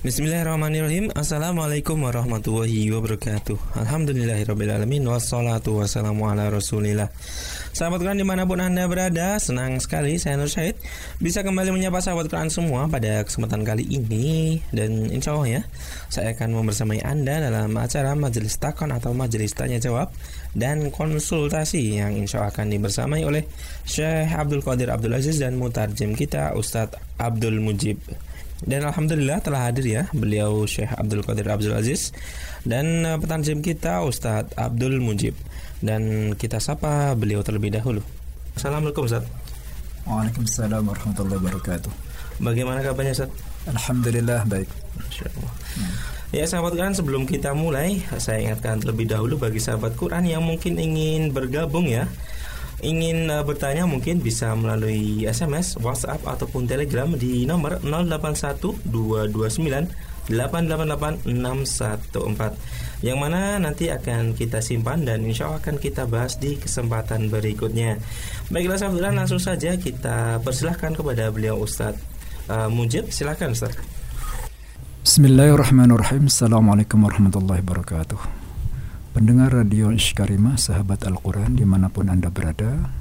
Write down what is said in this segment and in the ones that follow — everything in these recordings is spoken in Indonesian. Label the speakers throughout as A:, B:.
A: Bismillahirrahmanirrahim. Assalamualaikum warahmatullahi wabarakatuh. Alhamdulillahirrahmanirrahim Wassalatu wassalamu ala rasulillah. Sahabat Quran di mana pun anda berada Senang sekali saya Nur Syahid Bisa kembali menyapa sahabat Quran semua Pada kesempatan kali ini. Dan insya Allah ya Saya akan membersamai anda dalam acara Majelis Takon Atau Majelis Tanya Jawab Dan konsultasi Yang insya Allah akan dibersamai oleh Syekh Abdul Qadir Abdul Aziz Dan mutarjem kita Ustadz Abdul Mujib dan alhamdulillah telah hadir ya beliau Syekh Abdul Qadir Abdul Aziz dan uh, petanjim kita Ustadz Abdul Mujib. Dan kita sapa beliau terlebih dahulu. Assalamualaikum Ustaz.
B: Waalaikumsalam warahmatullahi wabarakatuh.
A: Bagaimana kabarnya Ustaz?
B: Alhamdulillah baik.
A: Hmm. Ya sahabat Quran sebelum kita mulai saya ingatkan terlebih dahulu bagi sahabat Quran yang mungkin ingin bergabung ya ingin uh, bertanya mungkin bisa melalui SMS, WhatsApp ataupun Telegram di nomor 081229888614 yang mana nanti akan kita simpan dan insya Allah akan kita bahas di kesempatan berikutnya. Baiklah sahabat langsung saja kita persilahkan kepada beliau Ustadz uh, Mujib, silahkan Ustadz.
B: Bismillahirrahmanirrahim. Assalamualaikum warahmatullahi wabarakatuh. Pendengar Radio Ishkarimah, sahabat Al-Quran di mana pun Anda berada,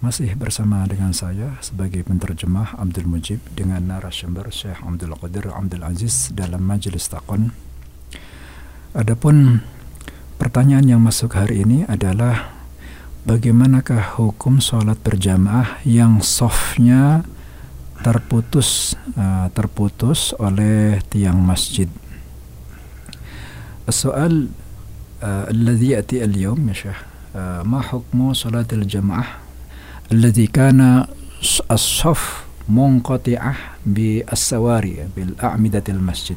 B: masih bersama dengan saya sebagai penterjemah Abdul Mujib dengan narasumber Syekh Abdul Qadir Abdul Aziz dalam Majelis Takon. Adapun pertanyaan yang masuk hari ini adalah bagaimanakah hukum sholat berjamaah yang softnya terputus uh, terputus oleh tiang masjid. Soal الذي يأتي اليوم يا شيخ ما حكم صلاة الجمعة؟ الذي كان الصف منقطعة بالسواري بالأعمدة المسجد.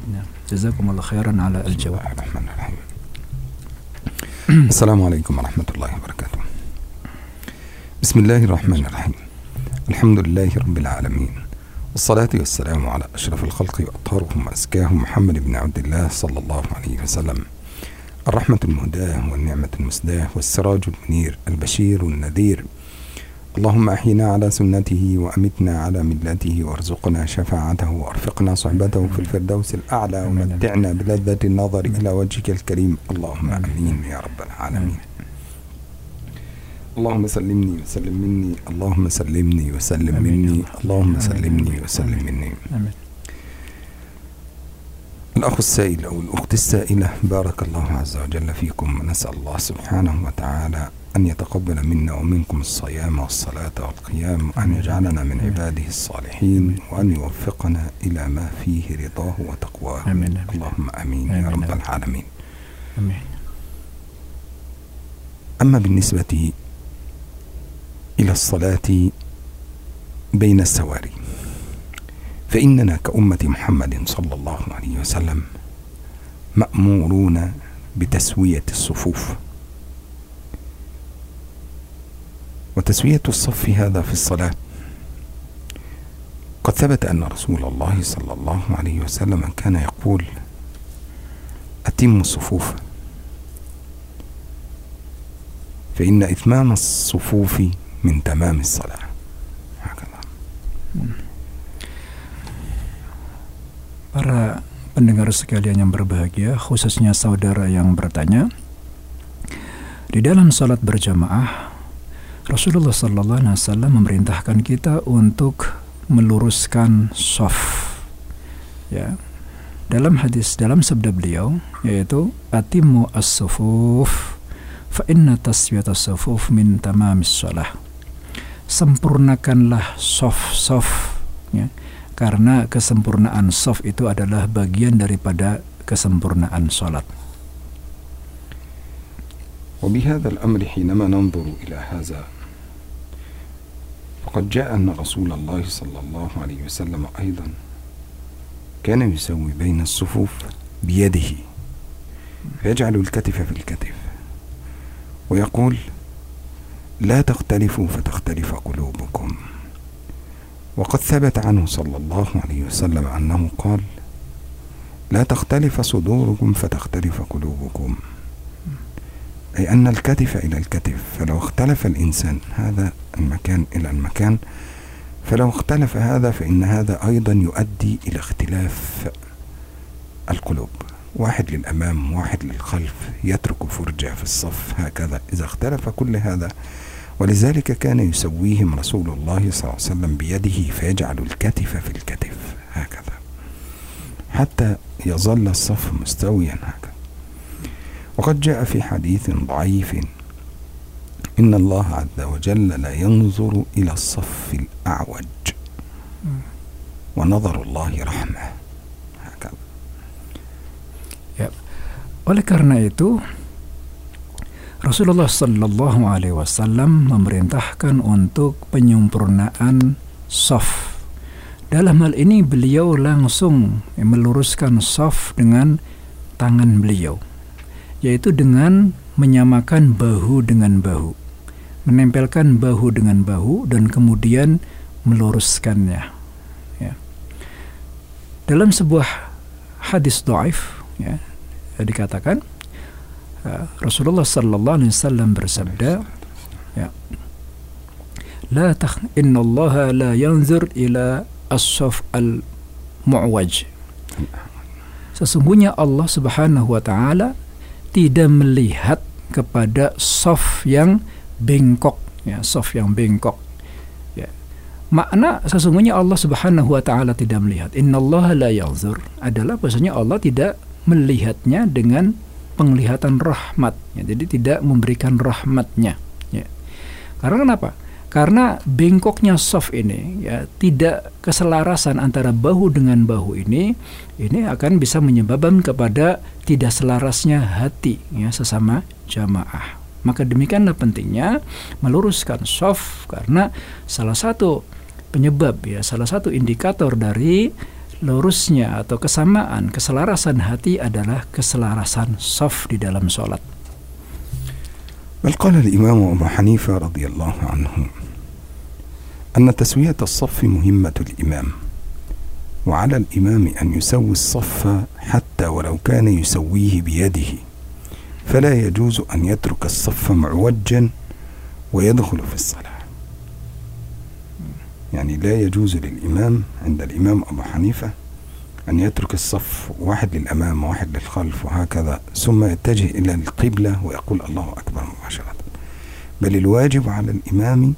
B: جزاكم الله خيرا على الجواب. الرحمن الرحيم
C: السلام عليكم ورحمة الله وبركاته. بسم الله الرحمن الرحيم. الحمد لله رب العالمين والصلاة والسلام على أشرف الخلق وأطهرهم وأزكاهم محمد بن عبد الله صلى الله عليه وسلم. الرحمة المهداة والنعمة المسداة والسراج المنير البشير النذير. اللهم أحينا على سنته وأمتنا على ملته وارزقنا شفاعته وأرفقنا صحبته في الفردوس الأعلى ومتعنا بلذة النظر إلى وجهك الكريم. اللهم أمين يا رب العالمين. اللهم سلمني وسلم مني. اللهم سلمني وسلم مني. اللهم سلمني وسلم مني. آمين. الأخ السائل أو الأخت السائلة بارك الله عز وجل فيكم ونسأل الله سبحانه وتعالى أن يتقبل منا ومنكم الصيام والصلاة والقيام وأن يجعلنا من عباده الصالحين وأن يوفقنا إلى ما فيه رضاه وتقواه
B: آمين.
C: اللهم آمين, آمين يا رب العالمين
B: آمين.
C: أما بالنسبة إلى الصلاة بين السواري فإننا كأمة محمد صلى الله عليه وسلم مأمورون بتسوية الصفوف. وتسوية الصف هذا في الصلاة. قد ثبت أن رسول الله صلى الله عليه وسلم كان يقول أتم الصفوف. فإن إتمام الصفوف من تمام الصلاة.
B: Para pendengar sekalian yang berbahagia, khususnya saudara yang bertanya, di dalam salat berjamaah, Rasulullah Sallallahu Alaihi Wasallam memerintahkan kita untuk meluruskan soft. Ya, dalam hadis dalam sabda beliau yaitu atimu as-sufuf fa inna taswiyat as-sufuf min tamamis shalah. Sempurnakanlah soft-soft ya karena kesempurnaan soft itu adalah bagian daripada kesempurnaan salat.
C: وبهذا الأمر حينما ننظر إلى هذا فقد جاء أن رسول الله صلى الله عليه وسلم أيضا كان يسوي بين الصفوف بيده فيجعل الكتف في الكتف ويقول لا تختلفوا فتختلف قلوبكم وقد ثبت عنه صلى الله عليه وسلم أنه قال لا تختلف صدوركم فتختلف قلوبكم. أي أن الكتف إلى الكتف. فلو اختلف الإنسان هذا المكان إلى المكان فلو اختلف هذا فإن هذا أيضا يؤدي إلى اختلاف القلوب. واحد للأمام واحد للخلف يترك فرجة في الصف هكذا. إذا اختلف كل هذا ولذلك كان يسويهم رسول الله صلى الله عليه وسلم بيده فيجعل الكتف في الكتف. هكذا. حتى يظل الصف مستويا هكذا. وقد جاء في حديث ضعيف. إن الله عز وجل لا ينظر إلى الصف الأعوج. ونظر الله رحمة. هكذا.
B: Oleh karena itu, Rasulullah Shallallahu Alaihi Wasallam memerintahkan untuk penyempurnaan soft. Dalam hal ini beliau langsung meluruskan soft dengan tangan beliau, yaitu dengan menyamakan bahu dengan bahu, menempelkan bahu dengan bahu dan kemudian meluruskannya. Ya. Dalam sebuah hadis doaif, ya, dikatakan Rasulullah sallallahu alaihi wasallam bersabda ya la takh Allah la yanzur ila as-saf al-mu'waj. Sesungguhnya Allah Subhanahu wa taala tidak melihat kepada soft yang bengkok ya soft yang bengkok. Ya. Makna sesungguhnya Allah Subhanahu wa taala tidak melihat. Innallaha la yanzur adalah bahasanya Allah tidak melihatnya dengan penglihatan rahmat. Ya, jadi tidak memberikan rahmatnya. Ya. karena kenapa? Karena bengkoknya soft ini ya tidak keselarasan antara bahu dengan bahu ini ini akan bisa menyebabkan kepada tidak selarasnya hati ya sesama jamaah. Maka demikianlah pentingnya meluruskan soft karena salah satu penyebab ya salah satu indikator dari lurusnya atau kesamaan keselarasan hati adalah keselarasan soft di dalam sholat.
C: بل قال الإمام أبو حنيفة رضي الله عنه أن تسوية الصف مهمة الإمام وعلى الإمام أن يسوي الصف حتى ولو كان يسويه بيده فلا يجوز أن يترك الصف معوجا ويدخل في الصلاة يعني لا يجوز للإمام عند الإمام أبو حنيفة أن يترك الصف واحد للأمام وواحد للخلف وهكذا ثم يتجه إلى القبلة ويقول الله أكبر مباشرة. بل الواجب على الإمام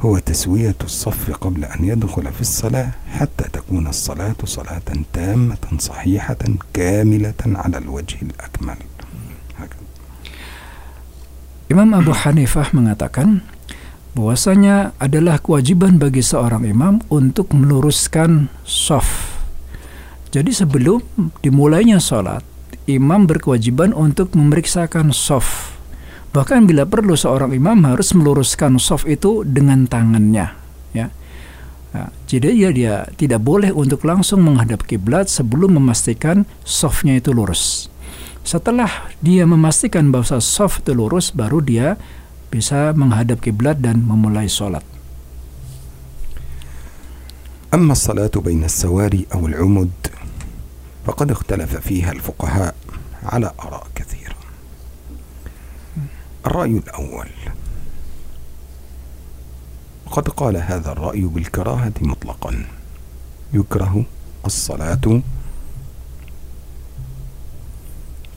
C: هو تسوية الصف قبل أن يدخل في الصلاة حتى تكون الصلاة صلاة تامة صحيحة كاملة على الوجه الأكمل. هكذا.
B: Imam Abu Hanifah mengatakan bahwasanya adalah kewajiban bagi seorang imam untuk meluruskan soft. Jadi sebelum dimulainya sholat, imam berkewajiban untuk memeriksakan soft. Bahkan bila perlu seorang imam harus meluruskan soft itu dengan tangannya, ya. Nah, jadi dia, dia tidak boleh untuk langsung menghadap kiblat sebelum memastikan softnya itu lurus. Setelah dia memastikan bahwa soft itu lurus, baru dia bisa menghadap kiblat dan memulai sholat.
C: أما الصلاة بين السواري أو العمد فقد اختلف فيها الفقهاء على آراء كثيرة. الرأي الأول. قد قال هذا الرأي بالكراهة مطلقا. يكره الصلاة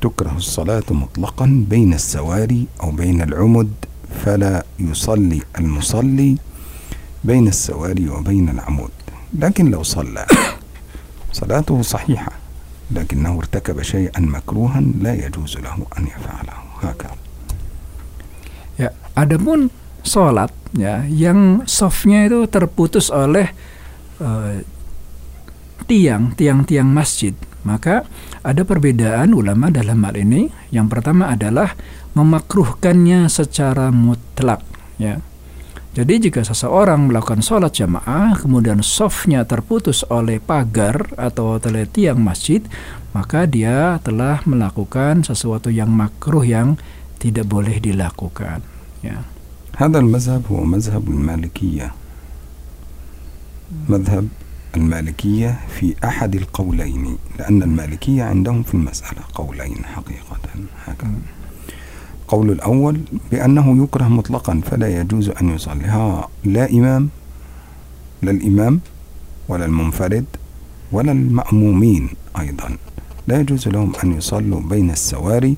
C: تكره الصلاة مطلقا بين السواري أو بين العمد فلا يصلي المصلي بين السواري وبين العمود لكن لو صلى صلاته صحيحة لكنه ارتكب شيئا مكروها لا يجوز له أن يفعله هكذا
B: Ya, adapun sholat ya yang softnya itu terputus oleh uh, tiang tiang-tiang masjid maka ada perbedaan ulama dalam hal ini yang pertama adalah memakruhkannya secara mutlak ya jadi jika seseorang melakukan sholat jamaah kemudian softnya terputus oleh pagar atau oleh tiang masjid maka dia telah melakukan sesuatu yang makruh yang tidak boleh dilakukan ya
C: هذا المذهب هو مذهب المالكية مذهب المالكية في أحد القولين لأن المالكية عندهم في المسألة قولين حقيقة هكذا القول الأول بأنه يكره مطلقا فلا يجوز أن يصلي ها لا إمام لا الإمام ولا المنفرد ولا المأمومين أيضا. لا يجوز لهم أن يصلوا بين السواري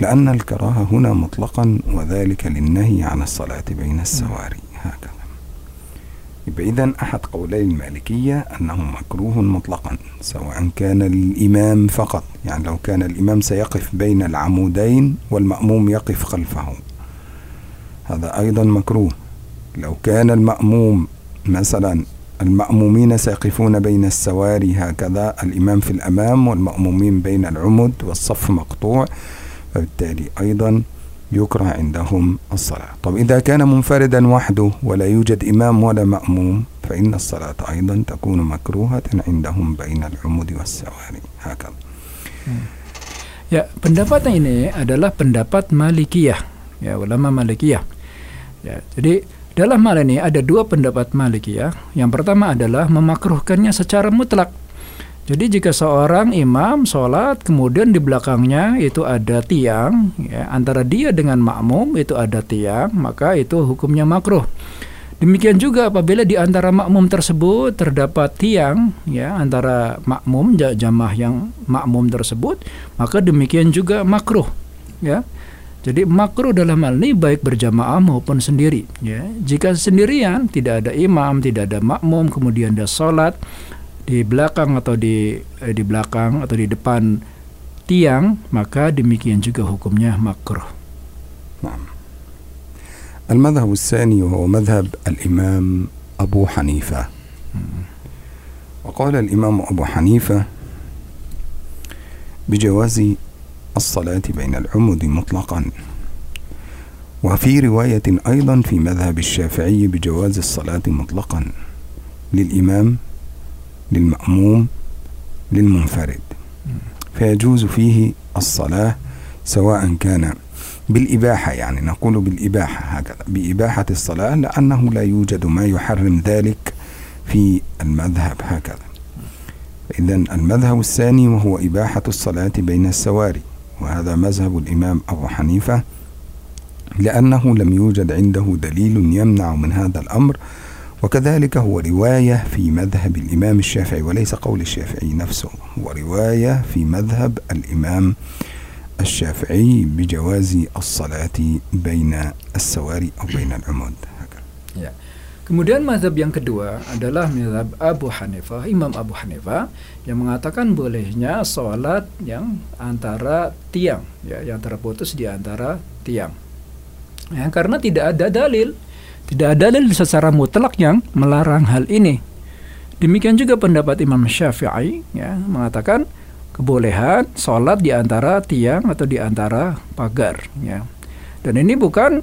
C: لأن الكراهة هنا مطلقا وذلك للنهي عن الصلاة بين السواري. هكذا. إذن أحد قولي المالكية أنه مكروه مطلقا سواء كان الإمام فقط. يعني لو كان الإمام سيقف بين العمودين والمأموم يقف خلفه. هذا أيضا مكروه. لو كان المأموم مثلا المأمومين سيقفون بين السواري هكذا الإمام في الأمام والمأمومين بين العمد والصف مقطوع فبالتالي أيضا يكره عندهم الصلاة طب إذا كان منفردا وحده ولا يوجد إمام ولا مأموم فإن الصلاة أيضا تكون مكروهة عندهم بين العمود والسواري هكذا
B: Ya, pendapat ini adalah pendapat Malikiyah, ya ulama Malikiyah. Ya, jadi dalam hal ini ada dua pendapat Malikiyah. Yang pertama adalah memakruhkannya secara mutlak. jadi jika seorang imam sholat kemudian di belakangnya itu ada tiang, ya, antara dia dengan makmum itu ada tiang, maka itu hukumnya makruh. Demikian juga apabila di antara makmum tersebut terdapat tiang, ya antara makmum jamaah yang makmum tersebut, maka demikian juga makruh, ya. Jadi makruh dalam hal ini baik berjamaah maupun sendiri. Ya. Jika sendirian tidak ada imam, tidak ada makmum, kemudian dia sholat, di belakang atau di eh, di belakang atau di depan tiang maka demikian juga hukumnya makruh.
C: نعم المذهب الثاني وهو مذهب الإمام أبو حنيفة وقال الإمام أبو حنيفة بجواز الصلاة بين العمد مطلقا وفي رواية أيضا في مذهب الشافعي بجواز الصلاة مطلقا للإمام للمأموم للمنفرد. فيجوز فيه الصلاة سواء كان بالإباحة يعني نقول بالإباحة هكذا. بإباحة الصلاة لأنه لا يوجد ما يحرم ذلك في المذهب هكذا. إذا المذهب الثاني وهو إباحة الصلاة بين السواري وهذا مذهب الإمام أبو حنيفة لأنه لم يوجد عنده دليل يمنع من هذا الأمر وكذلك هو رواية في مذهب الإمام الشافعي وليس قول الشافعي نفسه هو رواية في مذهب الإمام الشافعي بجواز الصلاة بين السواري أو بين العمود
B: Ya. Kemudian mazhab yang kedua adalah mazhab Abu Hanifah, Imam Abu Hanifah yang mengatakan bolehnya sholat yang antara tiang, ya, yang terputus di antara tiang. Ya, karena tidak ada dalil, tidak ada dalil secara mutlak yang melarang hal ini. Demikian juga pendapat Imam Syafi'i ya, mengatakan kebolehan sholat di antara tiang atau di antara pagar. Ya. Dan ini bukan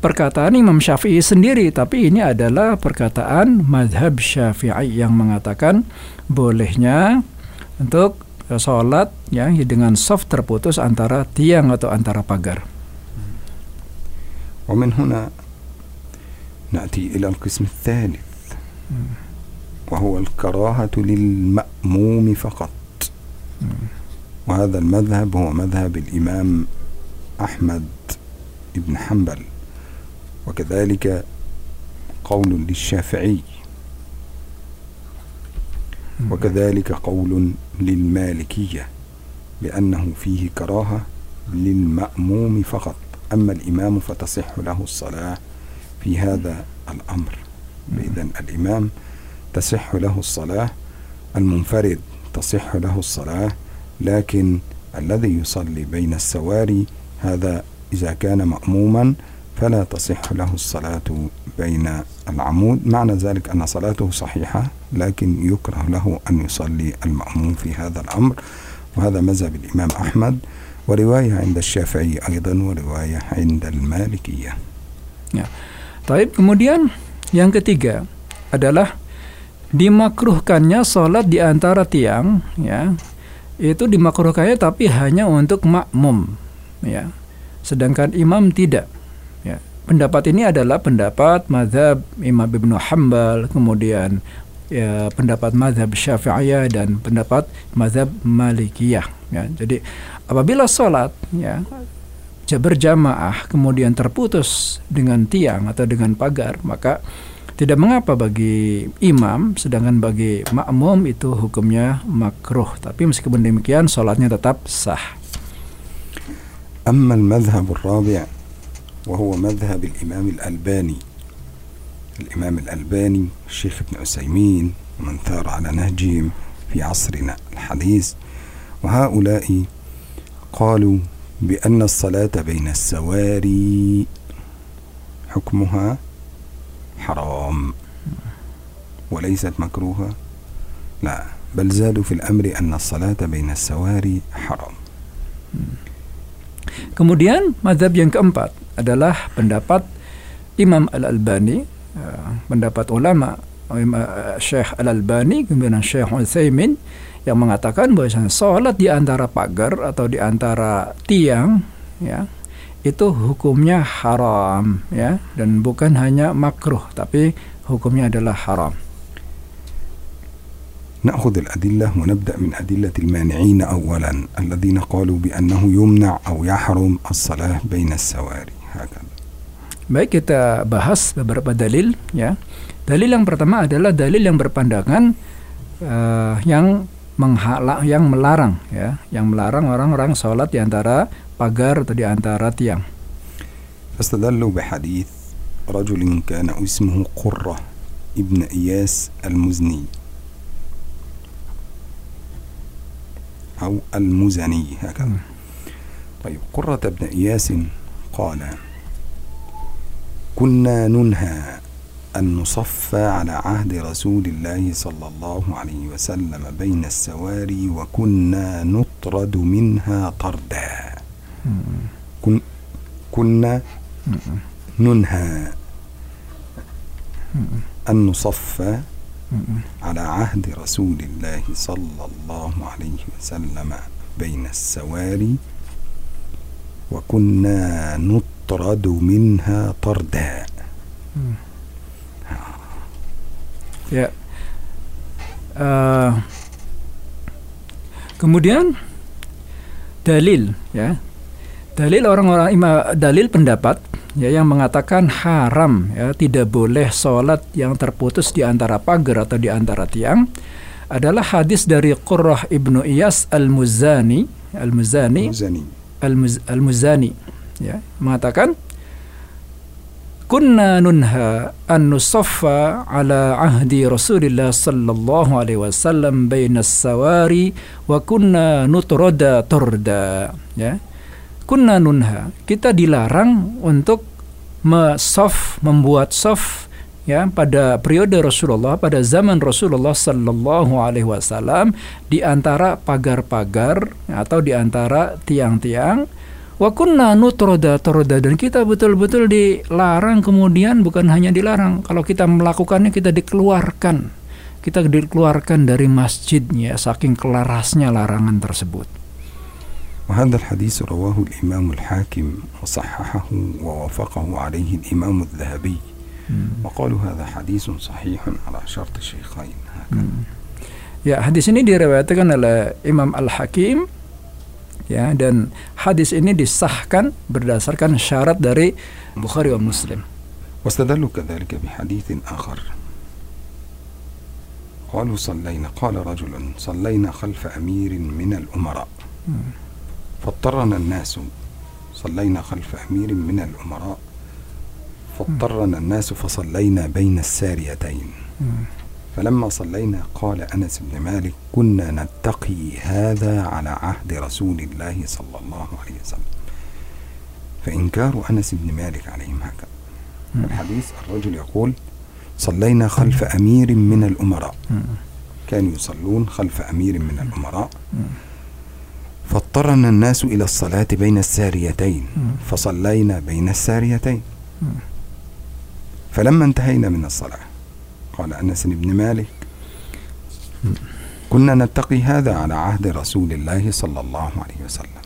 B: perkataan Imam Syafi'i sendiri, tapi ini adalah perkataan madhab Syafi'i yang mengatakan bolehnya untuk sholat ya dengan soft terputus antara tiang atau antara pagar.
C: ومن هنا نأتي إلى القسم الثالث وهو الكراهة للمأموم فقط. وهذا المذهب هو مذهب الإمام أحمد بن حنبل وكذلك قول للشافعي وكذلك قول للمالكية بأنه فيه كراهة للمأموم فقط. أما الإمام فتصح له الصلاة في هذا الأمر. إذن الإمام تصح له الصلاة المنفرد تصح له الصلاة لكن الذي يصلي بين السواري هذا إذا كان مأموما فلا تصح له الصلاة بين العمود. معنى ذلك أن صلاته صحيحة لكن يكره له أن يصلي المأموم في هذا الأمر. وهذا مذهب الإمام أحمد ورواية عند الشافعي أيضا ورواية عند المالكية.
B: Ya. Taib. Kemudian yang ketiga adalah dimakruhkannya sholat di antara tiang ya. Itu dimakruhkannya tapi hanya untuk makmum ya. Sedangkan imam tidak ya. Pendapat ini adalah pendapat mazhab Imam Ibnu Hambal kemudian ya pendapat mazhab Syafi'iyah dan pendapat mazhab Malikiyah ya. Jadi apabila sholat ya berjamaah kemudian terputus dengan tiang atau dengan pagar maka tidak mengapa bagi imam, sedangkan bagi makmum itu hukumnya makruh. Tapi meskipun demikian, sholatnya tetap sah.
C: أما المذهب الرابع وهو مذهب الإمام الألباني الإمام الألباني الشيخ ابن عثيمين ومن ثار على نهجهم في عصرنا الحديث وهؤلاء قالوا بأن الصلاة بين السواري حكمها حرام. وليست مكروهة؟ لا. بل زادوا في الأمر أن الصلاة بين السواري حرام.
B: Kemudian madhab yang keempat adalah pendapat Imam Al-Albani, uh, pendapat ulama Syekh Al-Albani kemudian Syekh Utsaimin yang mengatakan bahwa sholat di antara pagar atau di antara tiang ya itu hukumnya haram ya dan bukan hanya makruh tapi hukumnya adalah haram.
C: نأخذ الأدلة ونبدأ من أدلة المانعين أولا الذين قالوا بأنه يمنع أو يحرم الصلاة بين السواري هكذا
B: Baik kita bahas beberapa dalil ya. Dalil yang pertama adalah dalil yang berpandangan uh, yang menghalang yang melarang ya, yang melarang orang-orang sholat di antara pagar atau di antara tiang.
C: فاستدلوا بحديث رجل كان اسمه قرة ابن إياس المزني أو المزني هكذا طيب قرة بن إياس قال كنا ننهى أن نصفى على عهد رسول الله صلى الله عليه وسلم بين السواري وكنا نطرد منها طردا. كن كنا ننهى أن نصفى على عهد رسول الله صلى الله عليه وسلم بين السواري وكنا نطرد منها طردا.
B: Ya. Uh, kemudian dalil ya. Dalil orang-orang dalil pendapat ya yang mengatakan haram ya tidak boleh sholat yang terputus di antara pagar atau di antara tiang adalah hadis dari Qurrah ibnu Iyas al-Muzani al-Muzani al-Muzani ya mengatakan kunna nunha an nusaffa ala ahdi Rasulillah sallallahu alaihi wasallam baina sawari wa kunna nutrada turda ya. Kunna nunha kita dilarang untuk mesaf membuat saf ya pada periode Rasulullah pada zaman Rasulullah sallallahu alaihi wasallam di antara pagar-pagar atau di antara tiang-tiang Wa kunna nutroda toroda dan kita betul-betul dilarang kemudian bukan hanya dilarang kalau kita melakukannya kita dikeluarkan kita dikeluarkan dari masjidnya saking kelarasnya larangan tersebut.
C: وهذا الحديث رواه الإمام الحاكم وصححه ووافقه عليه الإمام الذهبي وقالوا هذا حديث صحيح على شرط الشيخين
B: Ya, hadis ini diriwayatkan oleh Imam Al-Hakim ya dan hadis ini disahkan berdasarkan syarat dari Bukhari wa Muslim.
C: واستدلوا كذلك بحديث آخر. قالوا صلينا قال رجل صلينا خلف أمير من الأمراء. فاضطرنا الناس صلينا خلف أمير من الأمراء. فاضطرنا الناس فصلينا بين الساريتين. فلما صلينا قال أنس بن مالك كنا نتقي هذا على عهد رسول الله صلى الله عليه وسلم. فإنكار أنس بن مالك عليهم هكذا. الحديث الرجل يقول صلينا خلف أمير من الأمراء. كانوا يصلون خلف أمير من الأمراء. فاضطرنا الناس إلى الصلاة بين الساريتين. فصلينا بين الساريتين. فلما انتهينا من الصلاة قال أنس بن مالك كنا نتقي هذا على عهد رسول الله صلى الله عليه وسلم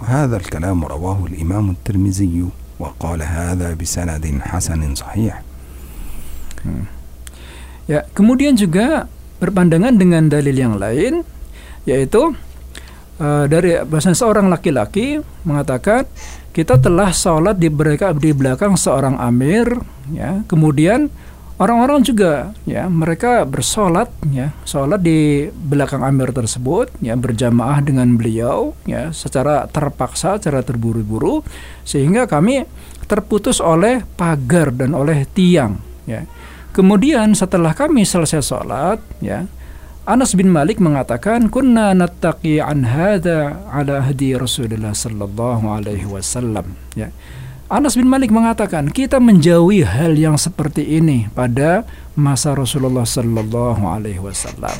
C: وهذا الكلام رواه الإمام الترمذي وقال هذا بسند حسن صحيح
B: Ya, kemudian juga berpandangan dengan dalil yang lain yaitu uh, dari bahasa seorang laki-laki mengatakan kita telah sholat di belakang, di belakang seorang amir ya kemudian Orang-orang juga ya mereka bersolat ya sholat di belakang Amir tersebut ya berjamaah dengan beliau ya secara terpaksa secara terburu-buru sehingga kami terputus oleh pagar dan oleh tiang ya. Kemudian setelah kami selesai sholat ya Anas bin Malik mengatakan kunna nattaqi an hada ala hadi Rasulullah sallallahu alaihi wasallam ya Anas bin Malik mengatakan kita menjauhi hal yang seperti ini pada masa Rasulullah Sallallahu Alaihi Wasallam.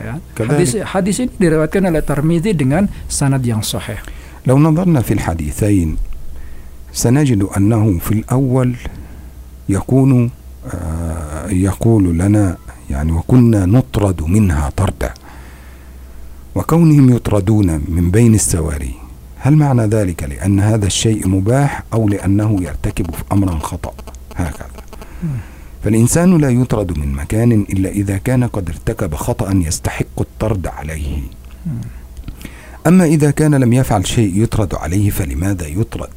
B: Ya, hadis, hadis ini diriwayatkan oleh Tirmidzi dengan sanad yang sahih.
C: لو نظرنا في الحديثين سنجد أنه في الأول يكون يقول لنا يعني وكنا نطرد منها طردا وكونهم يطردون من بين السواري هل معنى ذلك لأن هذا الشيء مباح أو لأنه يرتكب في أمرا خطأ؟ هكذا. فالإنسان لا يطرد من مكان إلا إذا كان قد ارتكب خطأ يستحق الطرد عليه. أما إذا كان لم يفعل شيء يطرد عليه فلماذا يطرد؟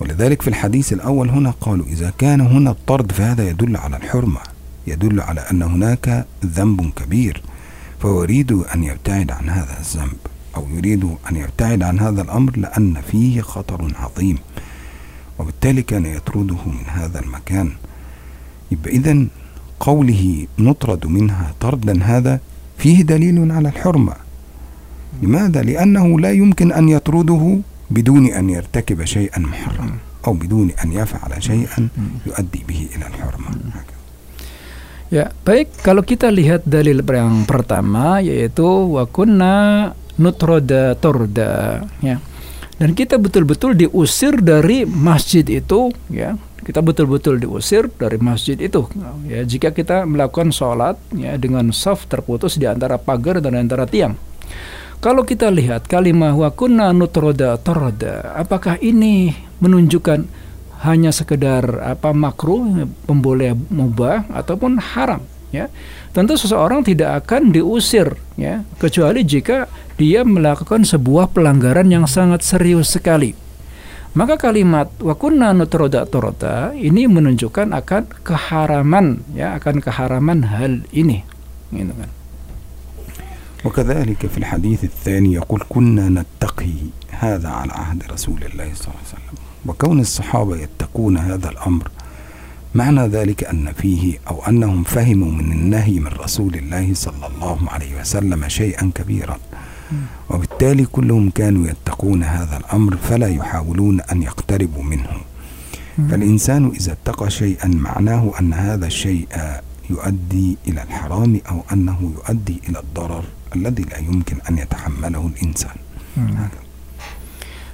C: ولذلك في الحديث الأول هنا قالوا إذا كان هنا الطرد فهذا يدل على الحرمة يدل على أن هناك ذنب كبير فهو يريد أن يبتعد عن هذا الذنب. أو يريد أن يبتعد عن هذا الأمر لأن فيه خطر عظيم. وبالتالي كان يطرده من هذا المكان. يبقى إذا قوله نطرد منها طردا هذا فيه دليل على الحرمة. لماذا؟ لأنه لا يمكن أن يطرده بدون أن يرتكب شيئا محرما أو بدون أن يفعل شيئا يؤدي به إلى الحرمة.
B: Ya, baik kalau kita lihat dalil yang pertama yaitu wa kunna nutroda torda ya. Dan kita betul-betul diusir dari masjid itu ya. Kita betul-betul diusir dari masjid itu ya. Jika kita melakukan sholat ya dengan saf terputus di antara pagar dan antara tiang. Kalau kita lihat kalimat wa kunna nutroda torda apakah ini menunjukkan hanya sekedar apa makruh pemboleh mubah ataupun haram ya? Tentu seseorang tidak akan diusir ya. Kecuali jika dia melakukan sebuah pelanggaran yang sangat serius sekali. Maka kalimat wakunna nutroda torota ini menunjukkan akan keharaman ya akan keharaman hal ini. Gitu kan.
C: وكذلك في الحديث الثاني يقول كنا نتقي هذا على عهد رسول الله صلى الله عليه وسلم وكون الصحابة يتقون هذا الأمر معنى ذلك أن فيه أو أنهم فهموا من النهي من رسول الله صلى الله عليه وسلم شيئا كبيرا وبالتالي كلهم كانوا يتقون هذا الأمر فلا يحاولون أن يقتربوا منه. فالإنسان إذا اتقى شيئا معناه أن هذا الشيء يؤدي إلى الحرام أو أنه يؤدي إلى الضرر الذي لا يمكن أن يتحمله الإنسان. هكذا.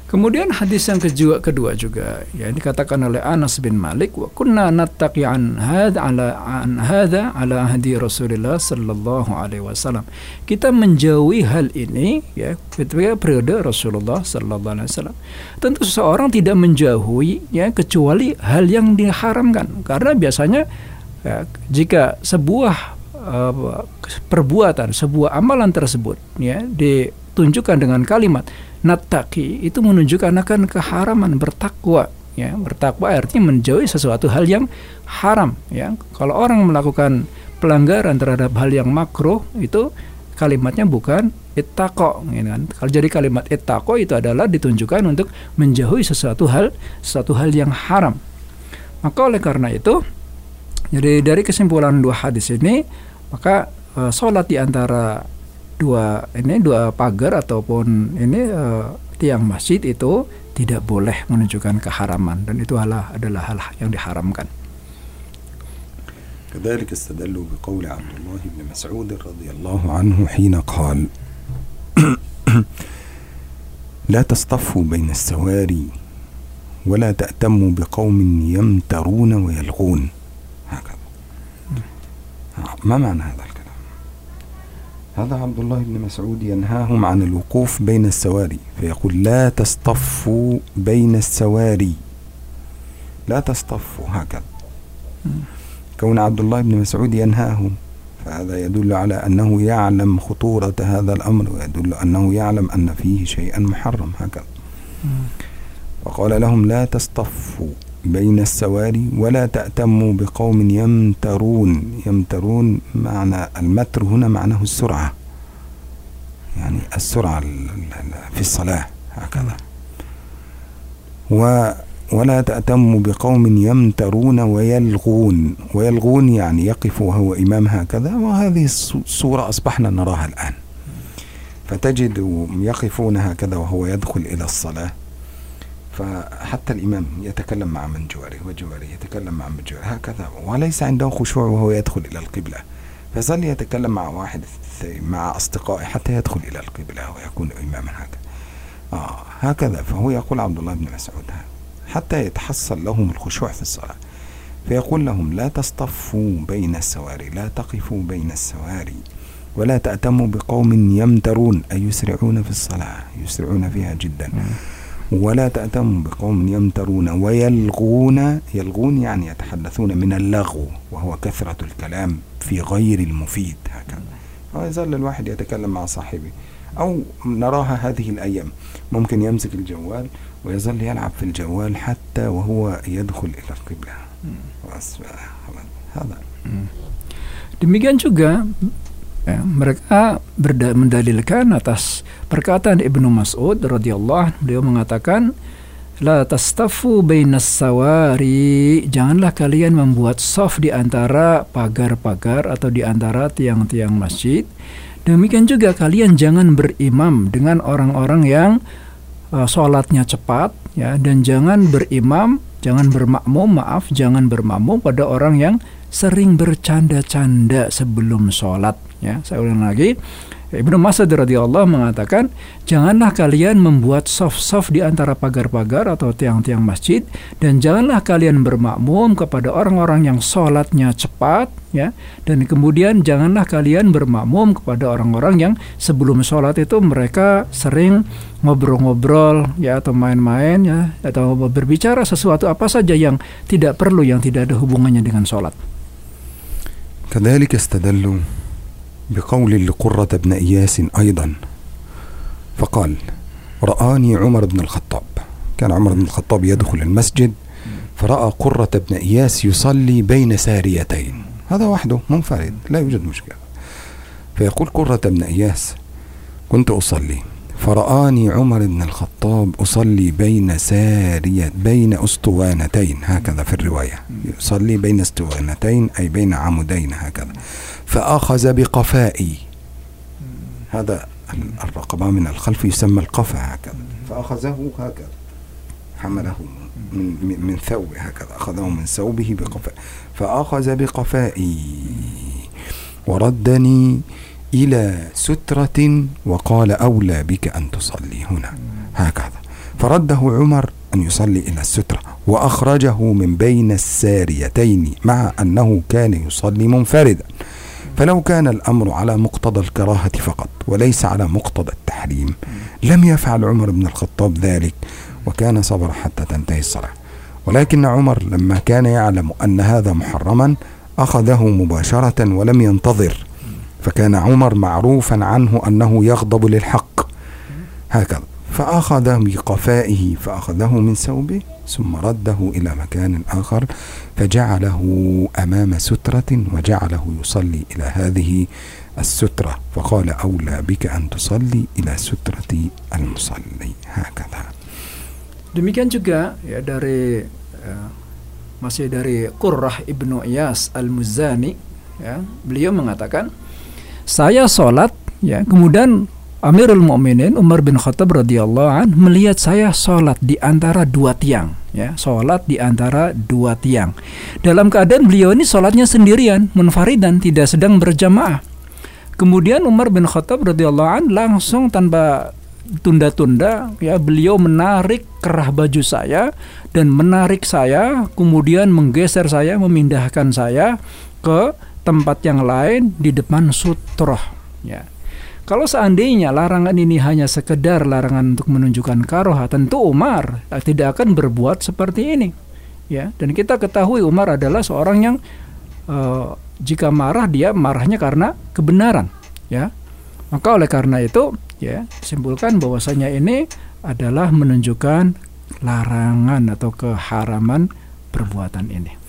B: Kemudian hadis yang kedua, kedua juga ya dikatakan oleh Anas bin Malik wa kunna nattaqi an hadza ala an hadza ala hadi Rasulullah sallallahu alaihi wasallam. Kita menjauhi hal ini ya ketika periode Rasulullah sallallahu alaihi wasallam. Tentu seseorang tidak menjauhi ya kecuali hal yang diharamkan karena biasanya ya, jika sebuah uh, perbuatan, sebuah amalan tersebut ya ditunjukkan dengan kalimat nataki itu menunjukkan akan keharaman bertakwa ya. Bertakwa artinya menjauhi sesuatu hal yang haram ya. Kalau orang melakukan pelanggaran terhadap hal yang makruh itu kalimatnya bukan ittaqo gitu kan. Kalau jadi kalimat ittaqo itu adalah ditunjukkan untuk menjauhi sesuatu hal sesuatu hal yang haram. Maka oleh karena itu jadi dari kesimpulan dua hadis ini maka uh, sholat di antara dua ini dua pagar ataupun ini uh, tiang masjid itu tidak boleh menunjukkan keharaman dan itu adalah adalah hal yang diharamkan.
C: كذلك استدلوا بقول عبد الله بن مسعود رضي الله عنه حين قال لا تصطفوا بين السواري ولا تأتموا بقوم يمترون ويلغون هكذا ما معنى هذا الكلام هذا عبد الله بن مسعود ينهاهم عن الوقوف بين السواري فيقول لا تصطفوا بين السواري. لا تصطفوا هكذا. كون عبد الله بن مسعود ينهاهم فهذا يدل على أنه يعلم خطورة هذا الأمر ويدل أنه يعلم أن فيه شيئا محرم هكذا. وقال لهم لا تصطفوا. بين السواري ولا تأتموا بقوم يمترون. يمترون معنى المتر هنا معناه السرعة. يعني السرعة في الصلاة هكذا. و ولا تأتموا بقوم يمترون ويلغون. ويلغون يعني يقف وهو إمام هكذا. وهذه الصورة أصبحنا نراها الآن. فتجد يقفون هكذا وهو يدخل إلى الصلاة. فحتى الإمام يتكلم مع من جواره وجواره يتكلم مع من جواره هكذا وليس عنده خشوع وهو يدخل إلى القبلة. فظل يتكلم مع واحد مع أصدقائه حتى يدخل إلى القبلة ويكون إماما هكذا. آه هكذا فهو يقول عبد الله بن مسعود حتى يتحصل لهم الخشوع في الصلاة. فيقول لهم لا تصطفوا بين السواري لا تقفوا بين السواري ولا تأتموا بقوم يمترون. أي يسرعون في الصلاة يسرعون فيها جدا. ولا تأتموا بقوم يمترون ويلغون يلغون يعني يتحدثون من اللغو وهو كثرة الكلام في غير المفيد هكذا. ويظل الواحد يتكلم مع صاحبه. أو نراها هذه الأيام. ممكن يمسك الجوال ويظل يلعب في الجوال حتى وهو يدخل إلى القبلة. هذا.
B: Demikian juga ya, mereka mendalilkan atas perkataan Ibnu Mas'ud radhiyallahu beliau mengatakan La tastafu bainas sawari. Janganlah kalian membuat soft di antara pagar-pagar atau di antara tiang-tiang masjid. Demikian juga kalian jangan berimam dengan orang-orang yang uh, sholatnya cepat ya dan jangan berimam, jangan bermakmum, maaf, jangan bermakmum pada orang yang sering bercanda-canda sebelum sholat ya. Saya ulang lagi, Ibnu Mas'ud radhiyallahu mengatakan, "Janganlah kalian membuat soft-soft di antara pagar-pagar atau tiang-tiang masjid dan janganlah kalian bermakmum kepada orang-orang yang sholatnya cepat, ya. Dan kemudian janganlah kalian bermakmum kepada orang-orang yang sebelum sholat itu mereka sering ngobrol-ngobrol ya atau main-main ya atau berbicara sesuatu apa saja yang tidak perlu yang tidak ada hubungannya dengan sholat."
C: كذلك استدلوا بقول لقرة بن إياس أيضا فقال رآني عمر بن الخطاب. كان عمر بن الخطاب يدخل المسجد فرأى قرة بن إياس يصلي بين ساريتين. هذا وحده منفرد لا يوجد مشكلة. فيقول قرة بن إياس كنت أصلي. فرآني عمر بن الخطاب أصلي بين سارية بين أسطوانتين هكذا في الرواية. يصلي بين أسطوانتين أي بين عمودين هكذا. فأخذ بقفائي. هذا الرقبة من الخلف يسمى القفا هكذا. فأخذه هكذا. حمله من, من ثوبه هكذا. أخذه من ثوبه بقفاء. فأخذ بقفائي. وردني إلى سترة وقال أولى بك أن تصلي هنا. هكذا. فرده عمر أن يصلي إلى السترة. وأخرجه من بين الساريتين مع أنه كان يصلي منفردا. فلو كان الأمر على مقتضى الكراهة فقط وليس على مقتضى التحريم لم يفعل عمر بن الخطاب ذلك وكان صبر حتى تنتهي الصلاة. ولكن عمر لما كان يعلم أن هذا محرما أخذه مباشرة ولم ينتظر. فكان عمر معروفا عنه أنه يغضب للحق. هكذا. فأخذ بقفائه فأخذه من ثوبه ثم رده إلى مكان آخر فجعله أمام سترة وجعله يصلي إلى هذه السترة فقال أولى بك أن تصلي إلى سترة المصلي هكذا
B: Demikian juga ya dari uh, masih dari Qurrah ibnu Iyas al-Muzani ya beliau mengatakan saya sholat ya kemudian Amirul Mukminin Umar bin Khattab radhiyallahu an melihat saya sholat di antara dua tiang, ya, sholat di antara dua tiang. Dalam keadaan beliau ini sholatnya sendirian, munfaridan, tidak sedang berjamaah. Kemudian Umar bin Khattab radhiyallahu an langsung tanpa tunda-tunda, ya, beliau menarik kerah baju saya dan menarik saya, kemudian menggeser saya, memindahkan saya ke tempat yang lain di depan sutroh, ya kalau seandainya larangan ini hanya sekedar larangan untuk menunjukkan karoha, tentu Umar tidak akan berbuat seperti ini. Ya, dan kita ketahui Umar adalah seorang yang uh, jika marah dia marahnya karena kebenaran, ya. Maka oleh karena itu, ya, simpulkan bahwasanya ini adalah menunjukkan larangan atau keharaman perbuatan ini.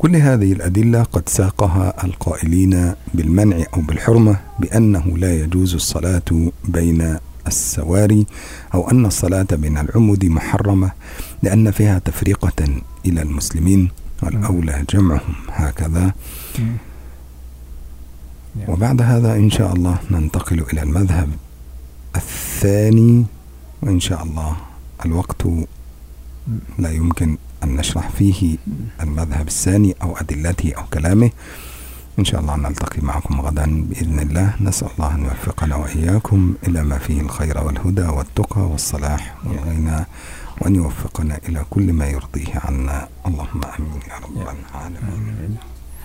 C: كل هذه الأدلة قد ساقها القائلين بالمنع أو بالحرمة بأنه لا يجوز الصلاة بين السواري أو أن الصلاة بين العمد محرمة لأن فيها تفرقة إلى المسلمين والأولى جمعهم هكذا. وبعد هذا إن شاء الله ننتقل إلى المذهب الثاني وإن شاء الله الوقت لا يمكن أن نشرح فيه المذهب الثاني أو أدلته أو كلامه. إن شاء الله نلتقي معكم غدا بإذن الله. نسأل الله أن يوفقنا وإياكم إلى ما فيه الخير والهدى والتقى والصلاح والغنى وأن يوفقنا إلى كل ما يرضيه عنا. اللهم آمين يا رب العالمين.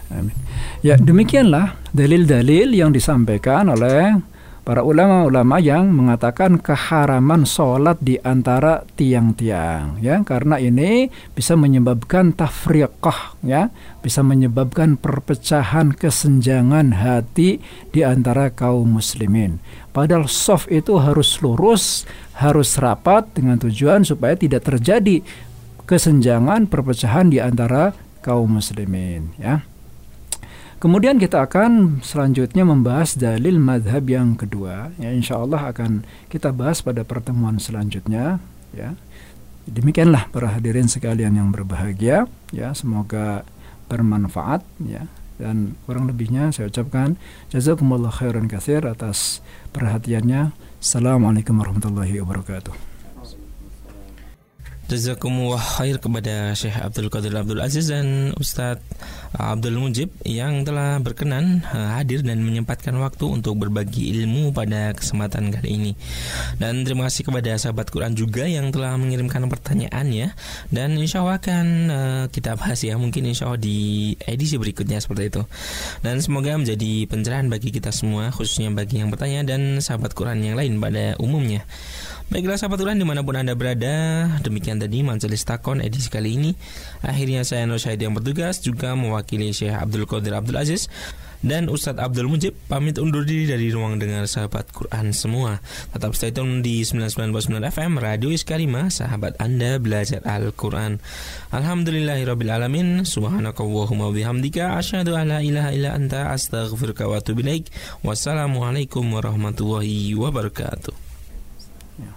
B: Amin. Ya, demikianlah dalil-dalil yang disampaikan oleh para ulama-ulama yang mengatakan keharaman sholat di antara tiang-tiang ya. Karena ini bisa menyebabkan tafriqah ya. Bisa menyebabkan perpecahan kesenjangan hati di antara kaum muslimin. Padahal soft itu harus lurus harus rapat dengan tujuan supaya tidak terjadi kesenjangan perpecahan di antara kaum muslimin ya Kemudian kita akan selanjutnya membahas dalil madhab yang kedua. Ya, insya Allah akan kita bahas pada pertemuan selanjutnya. Ya, demikianlah para hadirin sekalian yang berbahagia. Ya, semoga bermanfaat. Ya, dan kurang lebihnya saya ucapkan jazakumullah khairan katsir atas perhatiannya. Assalamualaikum warahmatullahi wabarakatuh.
A: Jazakumullah khair kepada Syekh Abdul Qadir Abdul Aziz dan Ustadz Abdul Mujib yang telah berkenan eh, hadir dan menyempatkan waktu untuk berbagi ilmu pada kesempatan kali ini. Dan terima kasih kepada sahabat Quran juga yang telah mengirimkan pertanyaan ya. Dan insya Allah akan uh, kita bahas ya mungkin insya Allah di edisi berikutnya seperti itu. Dan semoga menjadi pencerahan bagi kita semua khususnya bagi yang bertanya dan sahabat Quran yang lain pada umumnya. Baiklah sahabat Tuhan di mana pun Anda berada Demikian tadi Majelis Takon edisi kali ini Akhirnya saya Nur Syahid yang bertugas Juga mewakili Syekh Abdul Qadir Abdul Aziz dan Ustadz Abdul Mujib pamit undur diri dari ruang dengar sahabat Quran semua. Tetap stay tune di 99.9 FM Radio Iskarima, sahabat Anda belajar Al-Quran. Alhamdulillahirrabbilalamin, subhanakallahumma bihamdika, asyhadu ala ilaha illa anta, astaghfirka wa atubu Wassalamualaikum warahmatullahi wabarakatuh. Yeah.